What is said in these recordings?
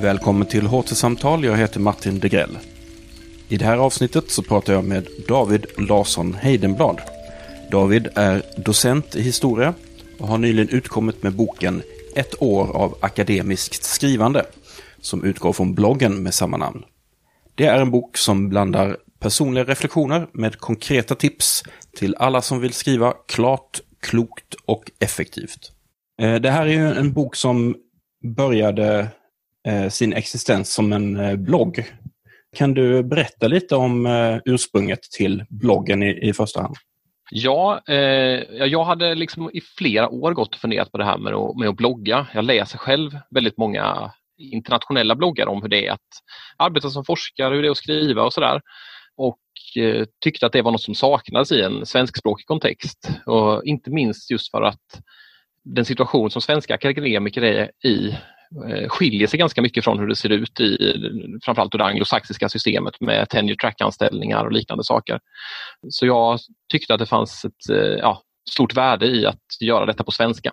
Välkommen till HT-samtal. Jag heter Martin Degrell. I det här avsnittet så pratar jag med David Larsson Heidenblad. David är docent i historia och har nyligen utkommit med boken Ett år av akademiskt skrivande som utgår från bloggen med samma namn. Det är en bok som blandar personliga reflektioner med konkreta tips till alla som vill skriva klart, klokt och effektivt. Eh, det här är ju en bok som började Eh, sin existens som en eh, blogg. Kan du berätta lite om eh, ursprunget till bloggen i, i första hand? Ja, eh, jag hade liksom i flera år gått och funderat på det här med att, med att blogga. Jag läser själv väldigt många internationella bloggar om hur det är att arbeta som forskare, hur det är att skriva och sådär. Och eh, tyckte att det var något som saknades i en svenskspråkig kontext. Och inte minst just för att den situation som svenska akademiker är i Eh, skiljer sig ganska mycket från hur det ser ut i framförallt det anglosaxiska systemet med tenure track-anställningar och liknande saker. Så jag tyckte att det fanns ett eh, ja, stort värde i att göra detta på svenska.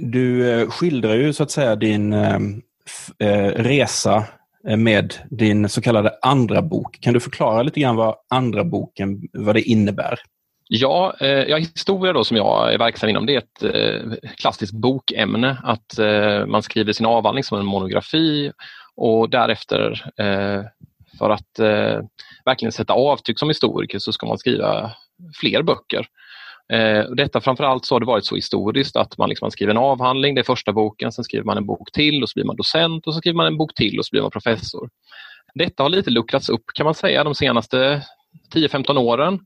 Du eh, skildrar ju så att säga din eh, resa med din så kallade andra bok. Kan du förklara lite grann vad andra boken vad det innebär? Ja, eh, ja, historia då som jag är verksam inom det är ett eh, klassiskt bokämne. Att eh, man skriver sin avhandling som en monografi och därefter eh, för att eh, verkligen sätta avtryck som historiker så ska man skriva fler böcker. Eh, detta framförallt så har det varit så historiskt att man, liksom, man skriver en avhandling, det är första boken, sen skriver man en bok till och så blir man docent och så skriver man en bok till och så blir man professor. Detta har lite luckrats upp kan man säga de senaste 10-15 åren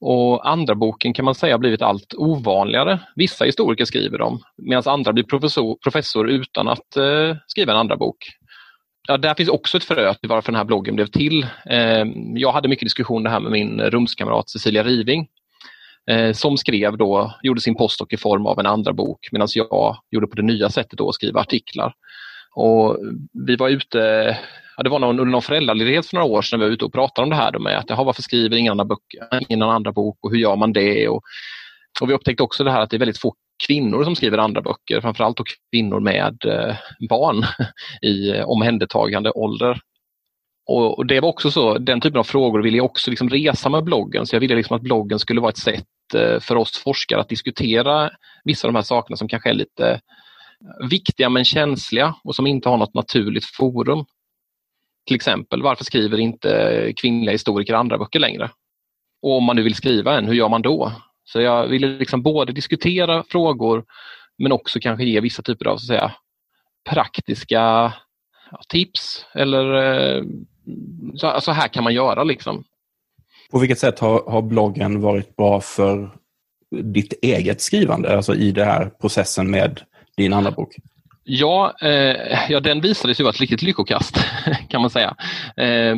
och andra boken kan man säga har blivit allt ovanligare. Vissa historiker skriver dem medan andra blir professor, professor utan att eh, skriva en andra bok. Ja, där finns också ett frö till varför den här bloggen blev till. Eh, jag hade mycket diskussion här med min rumskamrat Cecilia Riving eh, som skrev då, gjorde sin postdoc i form av en andra bok medan jag gjorde på det nya sättet då, att skriva artiklar. Och vi var ute ja, det var någon, under någon föräldraledighet för några år sedan vi var ute och pratade om det här då med att jaha, varför skriver ingen annan, bok, ingen andra bok och hur gör man det? Och, och vi upptäckte också det här att det är väldigt få kvinnor som skriver andra böcker, framförallt och kvinnor med eh, barn i eh, omhändertagande ålder. Och, och, det var också så, den typen av frågor ville jag också liksom resa med bloggen, så jag ville liksom att bloggen skulle vara ett sätt eh, för oss forskare att diskutera vissa av de här sakerna som kanske är lite eh, viktiga men känsliga och som inte har något naturligt forum. Till exempel, varför skriver inte kvinnliga historiker andra böcker längre? Och om man nu vill skriva en, hur gör man då? Så jag ville liksom både diskutera frågor men också kanske ge vissa typer av så säga, praktiska ja, tips eller eh, så, alltså här kan man göra. Liksom. På vilket sätt har, har bloggen varit bra för ditt eget skrivande, alltså i den här processen med din andra bok? Ja, eh, ja den visade sig vara ett riktigt lyckokast kan man säga. Eh,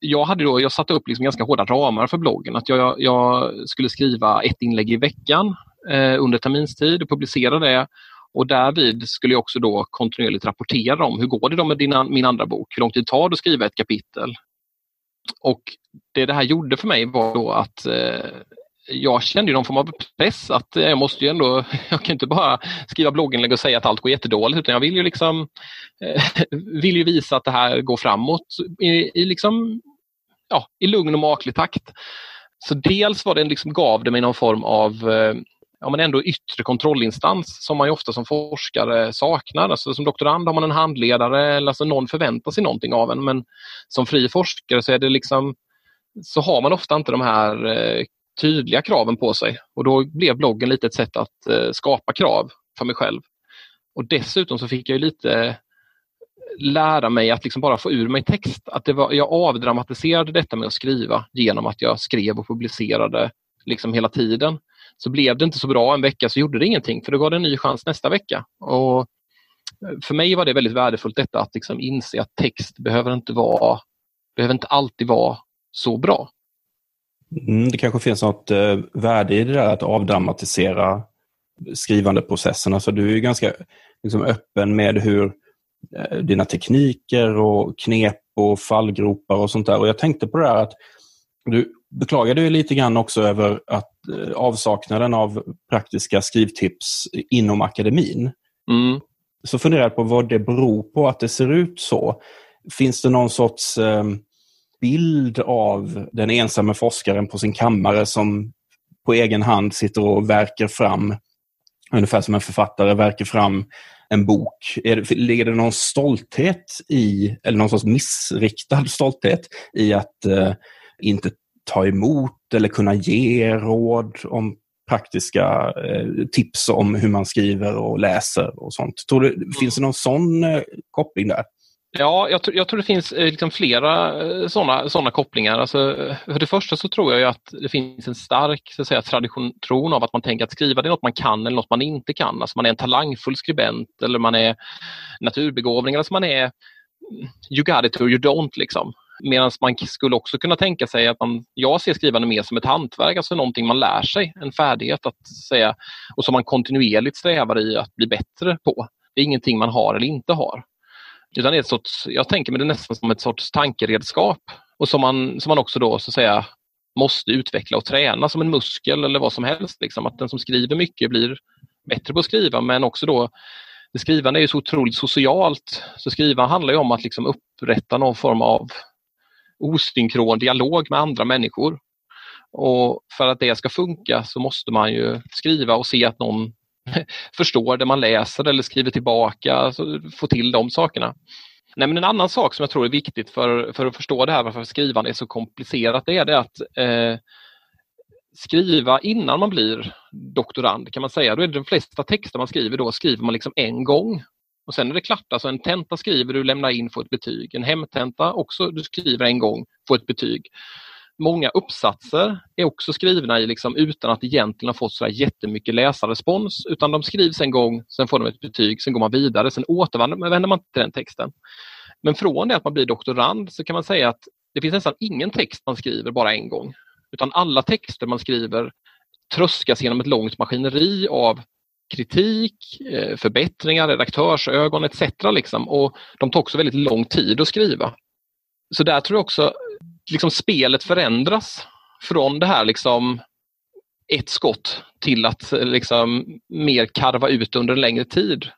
jag, hade då, jag satte upp liksom ganska hårda ramar för bloggen. Att jag, jag skulle skriva ett inlägg i veckan eh, under terminstid och publicera det. Och därvid skulle jag också då kontinuerligt rapportera om hur går det då med din, min andra bok? Hur lång tid tar det att skriva ett kapitel? Och det det här gjorde för mig var då att eh, jag kände någon form av press att eh, jag måste ju ändå, jag kan inte bara skriva blogginlägg och säga att allt går jättedåligt utan jag vill ju liksom eh, vill ju visa att det här går framåt i, i, liksom, ja, i lugn och maklig takt. Så dels var det liksom, gav det mig någon form av eh, ja, men ändå yttre kontrollinstans som man ju ofta som forskare saknar. Alltså, som doktorand har man en handledare eller alltså någon förväntar sig någonting av en men som fri forskare så är det liksom så har man ofta inte de här eh, tydliga kraven på sig och då blev bloggen lite ett sätt att eh, skapa krav för mig själv. Och dessutom så fick jag lite eh, lära mig att liksom bara få ur mig text. Att det var, jag avdramatiserade detta med att skriva genom att jag skrev och publicerade liksom hela tiden. Så blev det inte så bra en vecka så gjorde det ingenting för då gav det en ny chans nästa vecka. Och eh, för mig var det väldigt värdefullt detta att liksom inse att text behöver inte vara behöver inte alltid vara så bra. Mm, det kanske finns något eh, värde i det där att avdramatisera skrivandeprocessen. Alltså du är ganska liksom, öppen med hur eh, dina tekniker och knep och fallgropar och sånt där. Och jag tänkte på det här att du beklagade ju lite grann också över att eh, avsaknaden av praktiska skrivtips inom akademin. Mm. så funderar jag på vad det beror på att det ser ut så. Finns det någon sorts eh, bild av den ensamme forskaren på sin kammare som på egen hand sitter och verkar fram, ungefär som en författare verkar fram en bok. Är det, ligger det någon stolthet i, eller någon sorts missriktad stolthet i att eh, inte ta emot eller kunna ge råd om praktiska eh, tips om hur man skriver och läser och sånt. Tror du, mm. Finns det någon sån eh, koppling där? Ja, jag, jag, tror det finns eh, liksom flera eh, sådana såna kopplingar. Alltså, för det första så tror jag att det finns en stark så att säga, tradition av att man tänker att skriva det är något man kan eller något man inte kan. Alltså man är en talangfull skribent eller man är naturbegåvning alltså man är you got it or you don't. Liksom. Medan man skulle också kunna tänka sig att man, jag ser skrivande mer som ett hantverk, alltså någonting man lär sig, en färdighet att säga och som man kontinuerligt strävar i att bli bättre på. Det är ingenting man har eller inte har. Utan det är ett sorts, jag tänker mig det nästan som ett sorts tankeredskap och som man, som man också då så att säga måste utveckla och träna som en muskel eller vad som helst. Liksom. Att den som skriver mycket blir bättre på att skriva men också då det skrivande är ju så otroligt socialt. Så skriva handlar ju om att liksom upprätta någon form av osynkron dialog med andra människor. Och för att det ska funka så måste man ju skriva och se att någon förstår det man läser eller skriver tillbaka, alltså få till de sakerna. Nej, men en annan sak som jag tror är viktigt för, för att förstå det här varför skrivande är så komplicerat det är det att eh, skriva innan man blir doktorand kan man säga. Då är det de flesta texter man skriver då skriver man liksom en gång och sen är det klart. Alltså en tenta skriver du, lämnar in, får ett betyg. En hemtenta också, du skriver en gång, får ett betyg många uppsatser är också skrivna i liksom, utan att egentligen ha fått så jättemycket läsarrespons utan de skrivs en gång, sen får de ett betyg, sen går man vidare, sen återvänder man till den texten. Men från det att man blir doktorand så kan man säga att det finns nästan ingen text man skriver bara en gång. Utan alla texter man skriver tröskas genom ett långt maskineri av kritik, eh, förbättringar, redaktörsögon etc. Liksom. Och de tar också väldigt lång tid att skriva. Så där tror jag också liksom spelet förändras från det här liksom ett skott till att eh, liksom mer karva ut under en längre tid.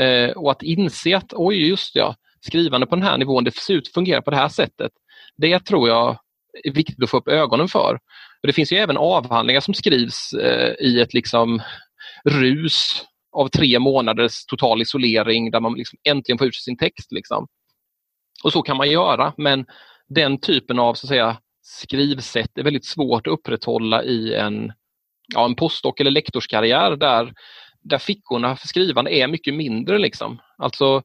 Eh, och att inse att oj, just ja, skrivande på den här nivån, det ser ut att fungera på det här sättet. Det tror jag är viktigt att få upp ögonen för. Och det finns ju även avhandlingar som skrivs eh, i ett liksom rus av tre månaders total isolering där man liksom äntligen får ut sin text. Liksom. Och så kan man göra men den typen av så att säga, skrivsätt är väldigt svårt att upprätthålla i en, ja, en postdoc eller lektorskarriär där, där fickorna för skrivande är mycket mindre. Liksom. Alltså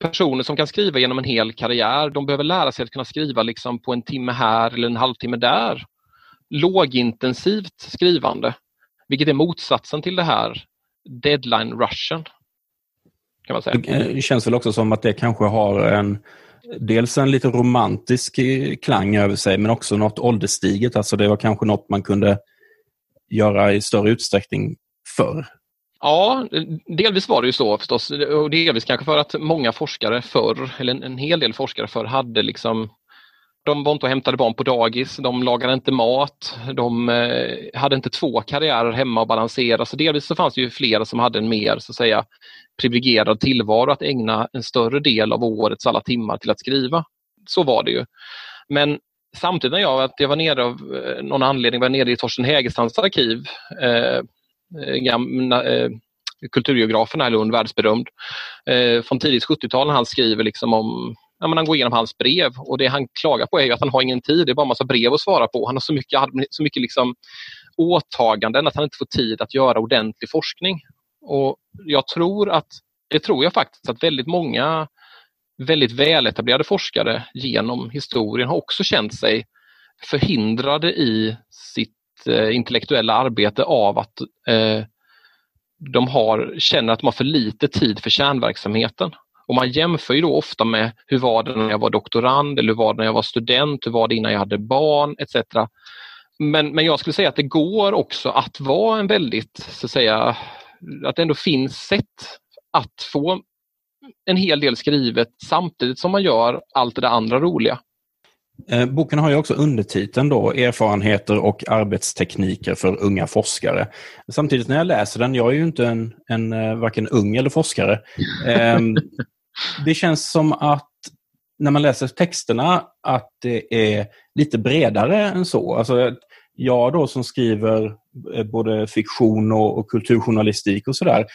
personer som kan skriva genom en hel karriär, de behöver lära sig att kunna skriva liksom på en timme här eller en halvtimme där. Lågintensivt skrivande, vilket är motsatsen till det här deadline-rushen. Det känns väl också som att det kanske har en dels en lite romantisk eh, klang över sig men också något ålderstiget. Alltså det var kanske något man kunde göra i större utsträckning förr. Ja, delvis var det ju så förstås och delvis kanske för att många forskare förr, eller en hel del forskare förr hade liksom de var inte och hämtade barn på dagis, de lagade inte mat, de eh, hade inte två karriärer hemma att balansera. Så delvis så fanns det ju flera som hade en mer så att säga, privilegierad tillvaro att ägna en större del av årets alla timmar till att skriva. Så var det ju. Men samtidigt när jag, att jag var nere av eh, någon anledning var nere i Torsten Hägerstrands arkiv, eh, eh, gamla, eh, kulturgeografen här i Lund, världsberömd, eh, från tidigt 70-tal när han skriver liksom om ja, men han går igenom hans brev och det han klagar på är att han har ingen tid. Det är bara en massa brev att svara på. Han har så mycket, så mycket liksom åtaganden att han inte får tid att göra ordentlig forskning. Och jag tror att, det tror jag faktiskt att väldigt många väldigt väletablerade forskare genom historien har också känt sig förhindrade i sitt eh, intellektuella arbete av att eh, de har, känner att de har för lite tid för kärnverksamheten. Och man jämför ju då ofta med hur var det när jag var doktorand eller hur var det när jag var student, hur var det innan jag hade barn etc. Men, men jag skulle säga att det går också att vara en väldigt, så att säga, att det ändå finns sätt att få en hel del skrivet samtidigt som man gör allt det där andra roliga. Eh, boken har ju också undertiteln då, Erfarenheter och arbetstekniker för unga forskare. Samtidigt när jag läser den, jag är ju inte en, en eh, varken ung eller forskare. Ehm, det känns som att när man läser texterna att det är lite bredare än så. Alltså, jag då som skriver eh, både fiktion och, och kulturjournalistik och sådär,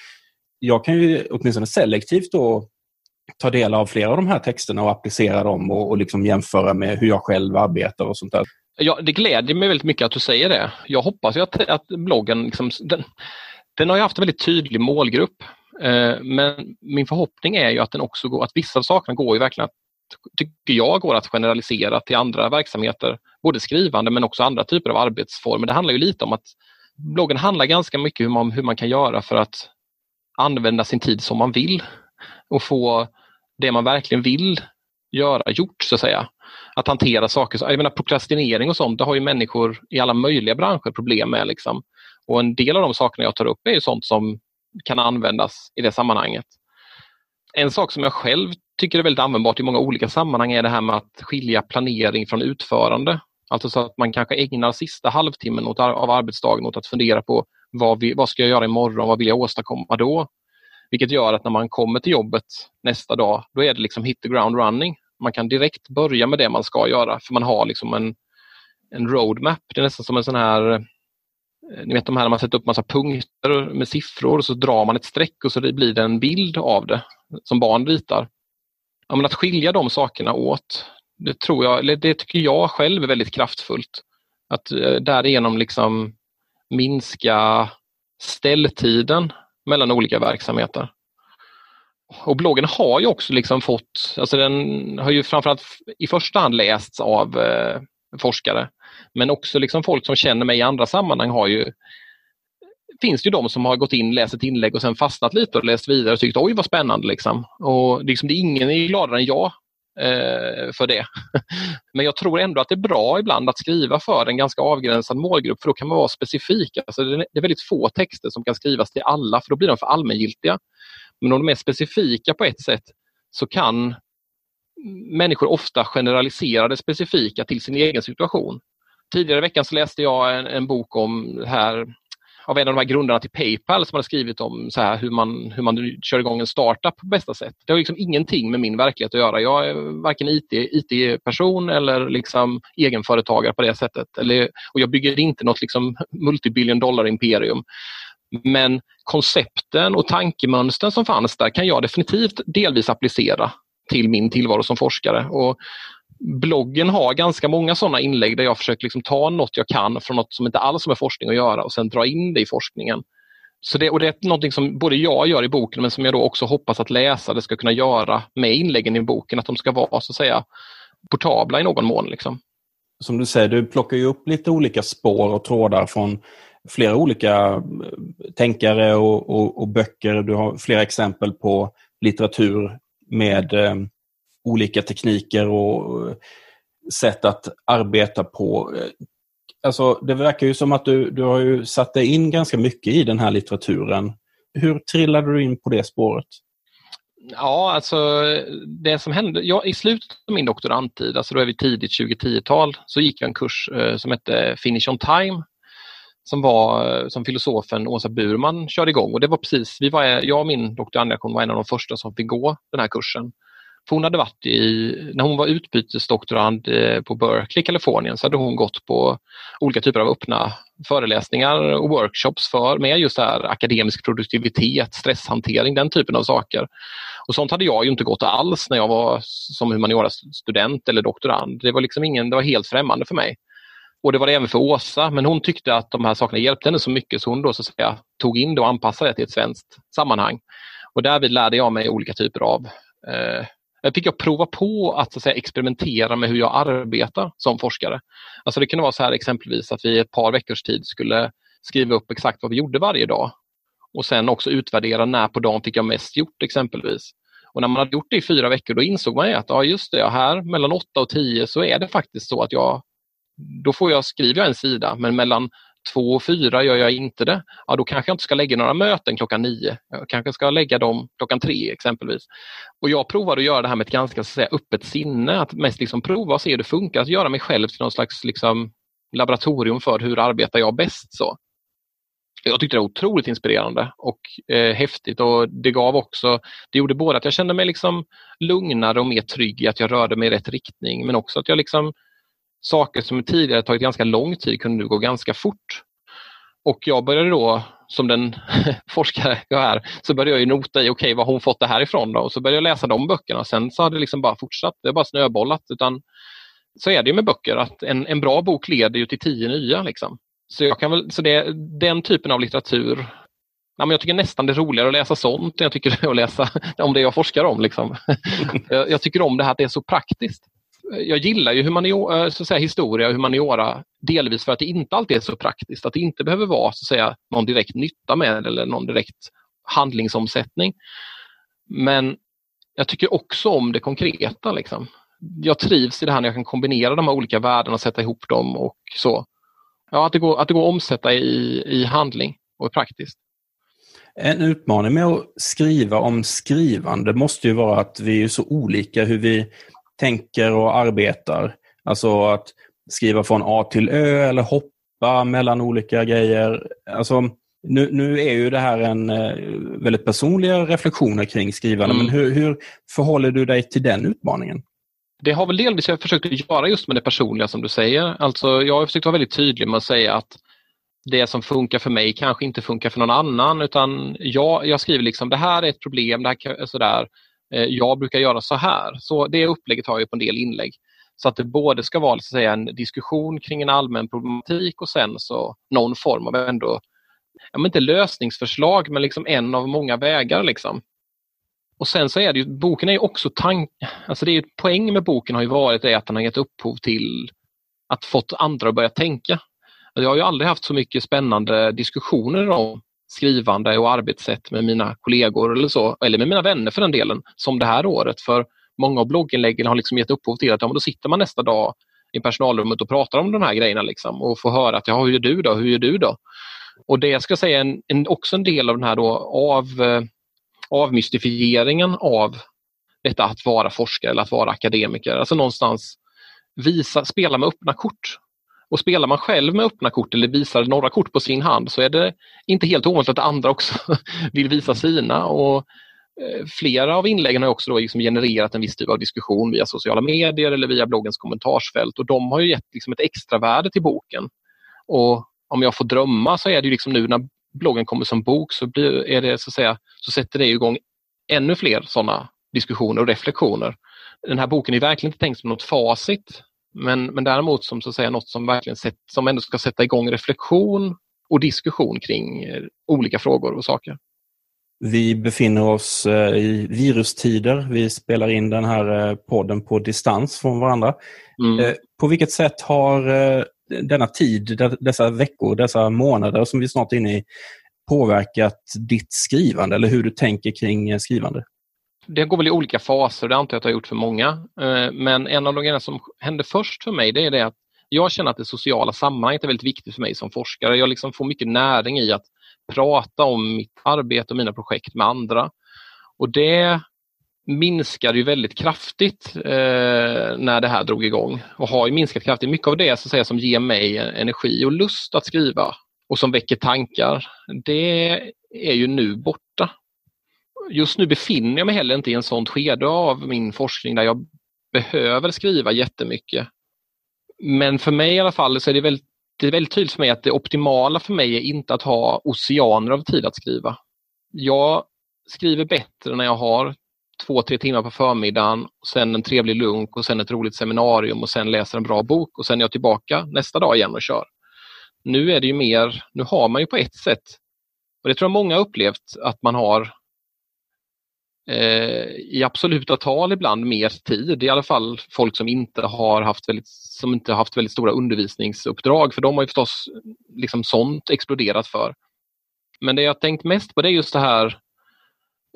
jag kan ju åtminstone selektivt då ta del av flera av de här texterna och applicera dem och, och liksom jämföra med hur jag själv arbetar och sånt där. Ja, det gläder mig väldigt mycket att du säger det. Jag hoppas ju att, att bloggen, liksom, den, den har haft en väldigt tydlig målgrupp. Eh, men min förhoppning är ju att den också går, att vissa av sakerna går ju verkligen att, tycker jag, går att generalisera till andra verksamheter. Både skrivande men också andra typer av arbetsformer. Det handlar ju lite om att bloggen handlar ganska mycket om hur man, hur man kan göra för att använda sin tid som man vill och få det man verkligen vill göra gjort så att säga. Att hantera saker, jag menar prokrastinering och sånt, det har ju människor i alla möjliga branscher problem med. Liksom. Och en del av de sakerna jag tar upp är ju sånt som kan användas i det sammanhanget. En sak som jag själv tycker är väldigt användbart i många olika sammanhang är det här med att skilja planering från utförande. Alltså så att man kanske ägnar sista halvtimmen av arbetsdagen åt att fundera på vad, vi, vad ska jag göra imorgon, vad vill jag åstadkomma då? Vilket gör att när man kommer till jobbet nästa dag, då är det liksom hit the ground running. Man kan direkt börja med det man ska göra för man har liksom en, en roadmap. Det är nästan som en sån här eh, ni vet de här när man sätter upp massa punkter med siffror och så drar man ett streck och så blir det en bild av det som barn ritar. Ja, men att skilja de sakerna åt, det tror jag, det tycker jag själv är väldigt kraftfullt. Att eh, därigenom liksom minska ställtiden mellan olika verksamheter. Och bloggen har ju också liksom fått, alltså den har ju framförallt i första hand lästs av eh, forskare. Men också liksom folk som känner mig i andra sammanhang har ju finns det ju de som har gått in, läst ett inlägg och sen fastnat lite och läst vidare och tyckt oj vad spännande. Liksom. Och liksom, det är ingen är gladare än jag Eh, för det. Men jag tror ändå att det är bra ibland att skriva för en ganska avgränsad målgrupp för då kan man vara specifik. Alltså det är väldigt få texter som kan skrivas till alla för då blir de för allmängiltiga. Men om de är specifika på ett sätt så kan människor ofta generalisera det specifika till sin egen situation. Tidigare i veckan så läste jag en, en bok om här av en av de här grundarna till Paypal som hade skrivit om så här, hur, man, hur man kör igång en startup på bästa sätt. Det har liksom ingenting med min verklighet att göra. Jag är varken IT-person IT eller liksom egenföretagare på det sättet. Eller, och jag bygger inte något liksom multibillion dollar imperium. Men koncepten och tankemönstren som fanns där kan jag definitivt delvis applicera till min tillvaro som forskare. Och bloggen har ganska många sådana inlägg där jag försöker liksom ta något jag kan från något som inte alls har med forskning att göra och sen dra in det i forskningen. Så det, och det är något som både jag gör i boken men som jag då också hoppas att läsare ska kunna göra med inläggen i boken, att de ska vara så att säga portabla i någon mån. Liksom. Som du säger, du plockar ju upp lite olika spår och trådar från flera olika eh, tänkare och, och, och böcker. Du har flera exempel på litteratur med eh, olika tekniker och eh, sätt att arbeta på. Eh, alltså, det verkar ju som att du, du har ju satt dig in ganska mycket i den här litteraturen. Hur trillade du in på det spåret? Ja, alltså det som hände, ja, i slutet av min doktorandtid, alltså då är vi tidigt 2010-tal, så gick jag en kurs eh, som hette Finish on time som var eh, som filosofen Åsa Burman körde igång och det var precis, vi var, jag och min doktorandreaktion var en av de första som fick gå den här kursen. För hon hade varit i, när hon var utbytesdoktorand eh, på Berkeley, i Kalifornien, så hade hon gått på olika typer av öppna föreläsningar och workshops för med just här akademisk produktivitet, stresshantering, den typen av saker. Och sånt hade jag ju inte gått alls när jag var som humaniora-student eller doktorand. Det var liksom ingen, det var helt främmande för mig. Och det var det även för Åsa, men hon tyckte att de här sakerna hjälpte henne så mycket så hon då så att säga tog in det och anpassade det till ett svenskt sammanhang. Och därvid lärde jag mig olika typer av eh, Eh, fick jag prova på att, så att säga, experimentera med hur jag arbetar som forskare. Alltså det kunde vara så här exempelvis att vi i ett par veckors tid skulle skriva upp exakt vad vi gjorde varje dag. Och sen också utvärdera när på dagen fick jag mest gjort exempelvis. Och när man hade gjort det i fyra veckor då insåg man att ja, just det, här mellan 8 och 10 så är det faktiskt så att jag då får jag, skriver jag en sida men mellan två och fyra gör jag inte det, ja då kanske jag inte ska lägga några möten klockan nio. Jag kanske ska lägga dem klockan tre exempelvis. Och jag provade att göra det här med ett ganska så säga, öppet sinne, att mest liksom prova och se hur det funkar, att göra mig själv till någon slags liksom, laboratorium för hur arbetar jag bäst. så. Jag tyckte det var otroligt inspirerande och eh, häftigt och det gav också, det gjorde både att jag kände mig liksom lugnare och mer trygg i att jag rörde mig i rätt riktning men också att jag liksom saker som tidigare tagit ganska lång tid kunde nu gå ganska fort. Och jag började då, som den forskare jag är, så började jag ju nota i, okej okay, var har hon fått det här ifrån då? Och så började jag läsa de böckerna. och Sen så har det liksom bara fortsatt, det har bara snöbollat. Utan så är det med böcker, att en, en bra bok leder ju till tio nya. Liksom. Så, jag kan väl, så det, den typen av litteratur Ja, men jag tycker nästan det är roligare att läsa sånt än jag tycker det är att läsa om det jag forskar om. Liksom. jag tycker om det här att det är så praktiskt jag gillar ju humaniora, eh, så att säga, historia och humaniora delvis för att det inte alltid är så praktiskt, att det inte behöver vara så att säga, någon direkt nytta med eller någon direkt handlingsomsättning. Men jag tycker också om det konkreta. Liksom. Jag trivs i det här när jag kan kombinera de här olika värdena och sätta ihop dem och så. Ja, att det går, att det går att omsätta i, i handling och praktiskt. En utmaning med att skriva om skrivande måste ju vara att vi är så olika hur vi tänker och arbetar. Alltså att skriva från A till Ö eller hoppa mellan olika grejer. Alltså, nu, nu är ju det här en eh, väldigt personliga reflektioner kring skrivande, mm. men hur, hur förhåller du dig till den utmaningen? Det har väl delvis jag försökt göra just med det personliga som du säger. Alltså jag har försökt vara väldigt tydlig med att säga att det som funkar för mig kanske inte funkar för någon annan utan jag, jag skriver liksom det här är ett problem, det här sådär. Eh, jag brukar göra så här. Så det upplägget har jag på en del inlägg. Så att det både ska vara så säga, en diskussion kring en allmän problematik och sen så någon form av ändå, ja, men inte lösningsförslag men liksom en av många vägar. Liksom. Och sen så är det ju, boken är ju också tank, alltså det är ju, poäng med boken har ju varit det att den har gett upphov till att fått andra att börja tänka. Alltså jag har ju aldrig haft så mycket spännande diskussioner om skrivande och arbetssätt med mina kollegor eller så, eller med mina vänner för den delen, som det här året. För många av blogginläggen har liksom gett upphov till att ja, då sitter man nästa dag i personalrummet och pratar om de här grejerna liksom, och får höra att ja, hur gör du då, hur gör du då? Och det ska jag säga en, en, också en del av den här då av, eh, avmystifieringen av detta att vara forskare eller att vara akademiker. Alltså någonstans visa, spela med öppna kort och spelar man själv med öppna kort eller visar några kort på sin hand så är det inte helt ovanligt att andra också vill visa sina. Och eh, Flera av inläggen har också då liksom genererat en viss typ av diskussion via sociala medier eller via bloggens kommentarsfält och de har ju gett liksom ett extra värde till boken. Och om jag får drömma så är det liksom nu när bloggen kommer som bok så, blir, är det, så, att säga, så sätter det igång ännu fler sådana diskussioner och reflektioner. Den här boken är verkligen inte tänkt som något facit men, men däremot som så att säga något som verkligen sätt, som ändå ska sätta igång reflektion och diskussion kring eh, olika frågor och saker. Vi befinner oss eh, i virustider. Vi spelar in den här eh, podden på distans från varandra. Mm. På vilket sätt har denna tid, dessa veckor, dessa månader som vi snart är inne i påverkat ditt skrivande eller hur du tänker kring skrivande? Det går väl i olika faser, det antar jag att det har gjort för många. Eh, men en av de grejerna som hände först för mig det är det att jag känner att det sociala sammanhanget är väldigt viktigt för mig som forskare. Jag liksom får mycket näring i att prata om mitt arbete och mina projekt med andra. Och det minskade ju väldigt kraftigt eh, när det här drog igång och har minskat kraftigt. Mycket av det så att säga, som ger mig energi och lust att skriva och som väcker tankar, det är ju nu borta just nu befinner jag mig heller inte i en sånt skede av min forskning där jag behöver skriva jättemycket. Men för mig i alla fall så är det väldigt, det är väldigt tydligt för mig att det optimala för mig är inte att ha oceaner av tid att skriva. Jag skriver bättre när jag har två, tre timmar på förmiddagen, sen en trevlig lunk och sen ett roligt seminarium och sen läser en bra bok och sen är jag tillbaka nästa dag igen och kör. Nu är det ju mer, nu har man ju på ett sätt, och det tror jag många upplevt, att man har Eh, i absoluta tal ibland mer tid. I alla fall folk som inte har haft väldigt, som inte haft väldigt stora undervisningsuppdrag för de har ju förstås liksom sånt exploderat för. Men det jag tänkt mest på det är just det här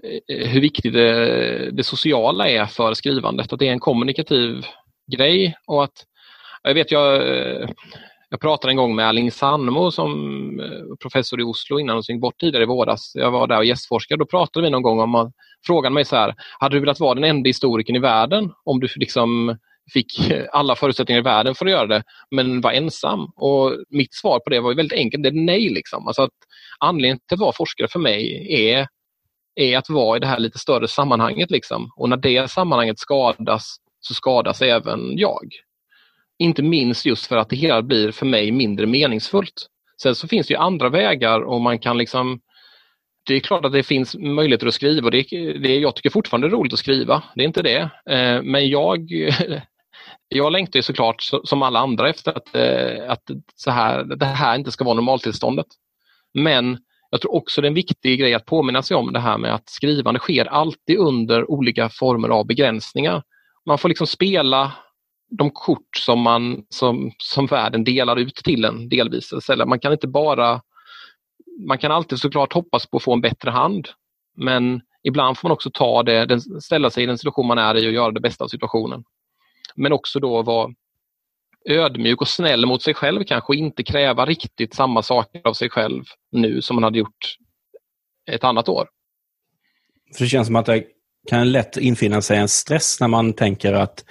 eh, hur viktigt det, det, sociala är för skrivandet. Att det är en kommunikativ grej och att jag vet jag eh, jag pratade en gång med Erling Sandmo som eh, professor i Oslo innan han gick bort tidigare i våras. Jag var där och gästforskade. Då pratade vi någon gång om att frågan mig så här, hade du velat vara den enda historikern i världen om du liksom fick alla förutsättningar i världen för att göra det, men var ensam? Och mitt svar på det var väldigt enkelt, det är nej. Liksom. Alltså att anledningen till att vara forskare för mig är, är att vara i det här lite större sammanhanget. Liksom. Och när det sammanhanget skadas så skadas även jag. Inte minst just för att det hela blir för mig mindre meningsfullt. Sen så finns det ju andra vägar och man kan liksom det är klart att det finns möjligheter att skriva och det, det, jag tycker fortfarande är roligt att skriva. Det är inte det. Eh, men jag, jag längtar ju såklart som alla andra efter att, eh, att så här, det här inte ska vara normaltillståndet. Men jag tror också det är en viktig grej att påminna sig om det här med att skrivande sker alltid under olika former av begränsningar. Man får liksom spela de kort som, man, som, som världen delar ut till en delvis. Eller man kan inte bara man kan alltid såklart hoppas på att få en bättre hand. Men ibland får man också ta det, ställa sig i den situation man är i och göra det bästa av situationen. Men också då vara ödmjuk och snäll mot sig själv kanske och inte kräva riktigt samma saker av sig själv nu som man hade gjort ett annat år. För det känns som att det kan lätt infinna sig en stress när man tänker att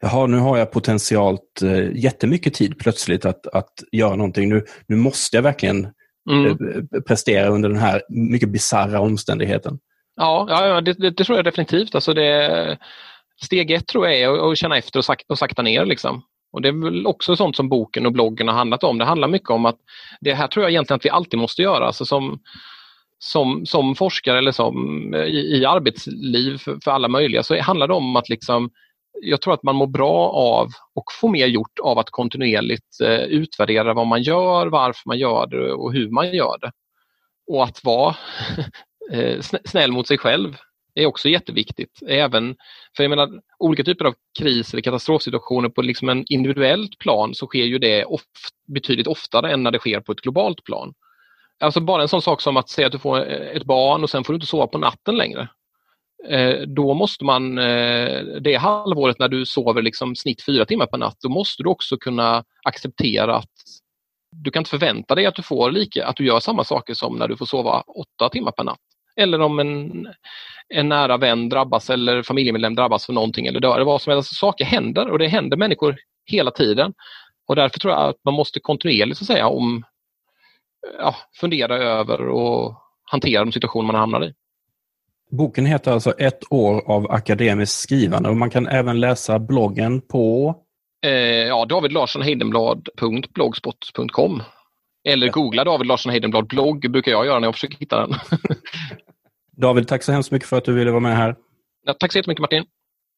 jaha, nu har jag potentialt eh, jättemycket tid plötsligt att, att göra någonting. Nu, nu måste jag verkligen mm. Eh, prestera under den här mycket bisarra omständigheten. Ja, ja det, det, det, tror jag definitivt. Alltså det, steg ett tror jag är att känna efter och, sak, och sakta ner. Liksom. Och Det är väl också sånt som boken och bloggen har handlat om. Det handlar mycket om att det här tror jag egentligen att vi alltid måste göra. Alltså som, som, som forskare eller som i, i arbetsliv för, för, alla möjliga så handlar det om att liksom jag tror att man mår bra av och får mer gjort av att kontinuerligt eh, utvärdera vad man gör, varför man gör det och hur man gör det. Och att vara eh, snäll mot sig själv är också jätteviktigt. Även för jag menar, olika typer av kris eller katastrofsituationer på liksom en individuellt plan så sker ju det oft, betydligt oftare än när det sker på ett globalt plan. Alltså bara en sån sak som att säga att du får eh, ett barn och sen får du inte sova på natten längre. Eh, då måste man, eh, det halvåret när du sover liksom snitt fyra timmar per natt, då måste du också kunna acceptera att du kan inte förvänta dig att du får lika, att du gör samma saker som när du får sova åtta timmar per natt. Eller om en, en nära vän drabbas eller familjemedlem drabbas för någonting eller dör. Vad som helst. Saker händer och det händer människor hela tiden. Och därför tror jag att man måste kontinuerligt så att säga, om, ja, fundera över och hantera de situationer man hamnar i. Boken heter alltså Ett år av akademiskt skrivande och man kan även läsa bloggen på eh, ja, David Larsson Heidenblad.blogspot.com Eller googla David Larsson Heidenblad blogg brukar jag göra när jag försöker hitta den. David, tack så hemskt mycket för att du ville vara med här. Ja, tack så jättemycket Martin.